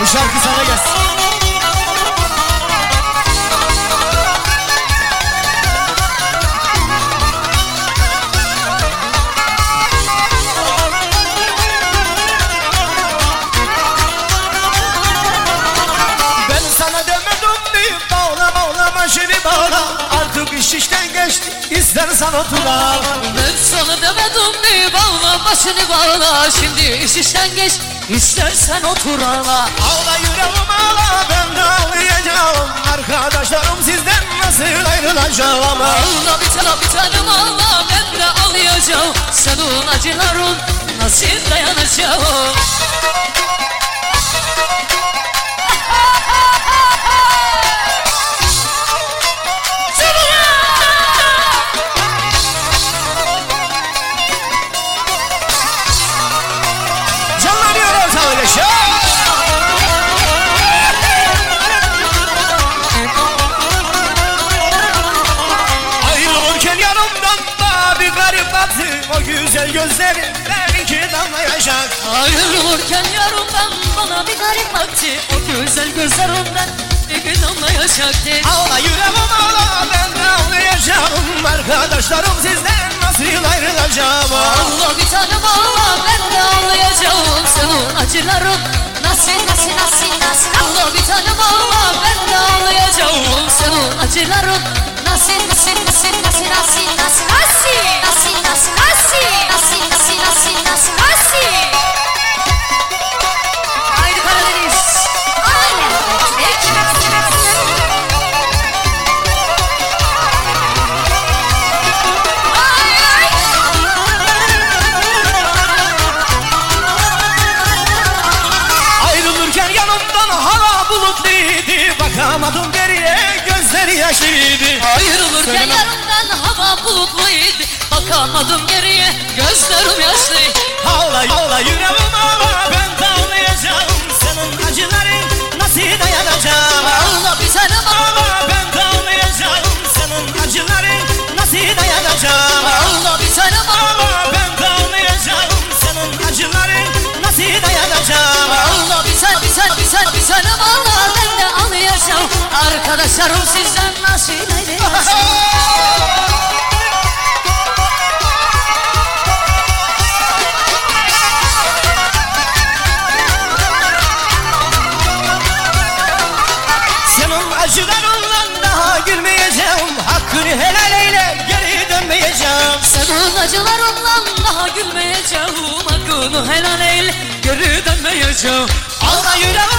Bu şarkı sana gelsin. Ben sana demedim mi? Bağlama ağlama şimdi bağla. Artık iş işten geçti. İstersen otur ağla. Ben sana demedim mi? Bağla başını bağla. Şimdi iş işten geçti istersen otur ağla. Ağla yüreğim ağla ben de ağlayacağım. Arkadaşlarım sizden nasıl ayrılacağım? Ağla bir tane bir tanem ağla ben de ağlayacağım. Senin acıların nasıl dayanacağım güzel gözlerinden iki damla yaşak Ayrılırken yarımdan bana bir garip baktı O güzel gözlerinden bir damla yaşaktı Ağla yüreğim ağla ben de ağlayacağım Arkadaşlarım sizden nasıl ayrılacağım Allah bir tanem ağla ben de ağlayacağım Senin acıların nasıl nasıl nasıl nasıl Allah bir tanem ağla ben de ağlayacağım Senin acıların nasıl nasıl nasıl nasıl nasıl nasıl nasıl nasıl nasıl Bakamadım geriye gözleri yaşlıydı. Ayrılırken Söyleme. yarımdan hava bulutluydu. Bakamadım geriye gözlerim yaşlı Ağla ağla yüreğim ağla Senin acılarınla daha gülmeyeceğim. Hakkını helal eyle geri dönmeyeceğim. Senin acılarınla daha gülmeyeceğim. Hakkını helal eyle Geri dönmeyeceğim. Ağla yüreğim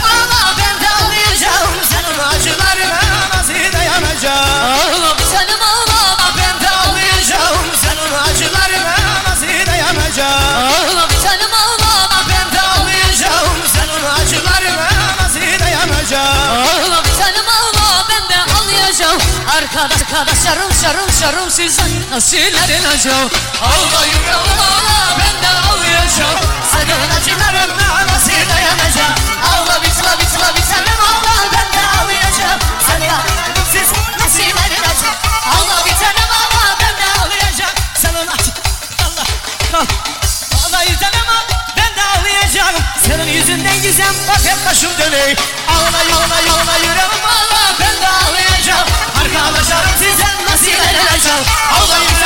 Arkadaş arkadaş şarıl şarıl şarıl siz asilerin acı Ağlayın ağla ben de ağlayacağım Senin acılarından asil dayanacağım. Ağla bit la bit ağla ben de ağlayacağım Sen ya siz asilerin acı Ağla bit ağla ben de ağlayacağım Senin acı Allah kal ben de ağlayacağım Senin yüzünden gizem bak hep başım döney Ağla ağla ağla yüreğim house.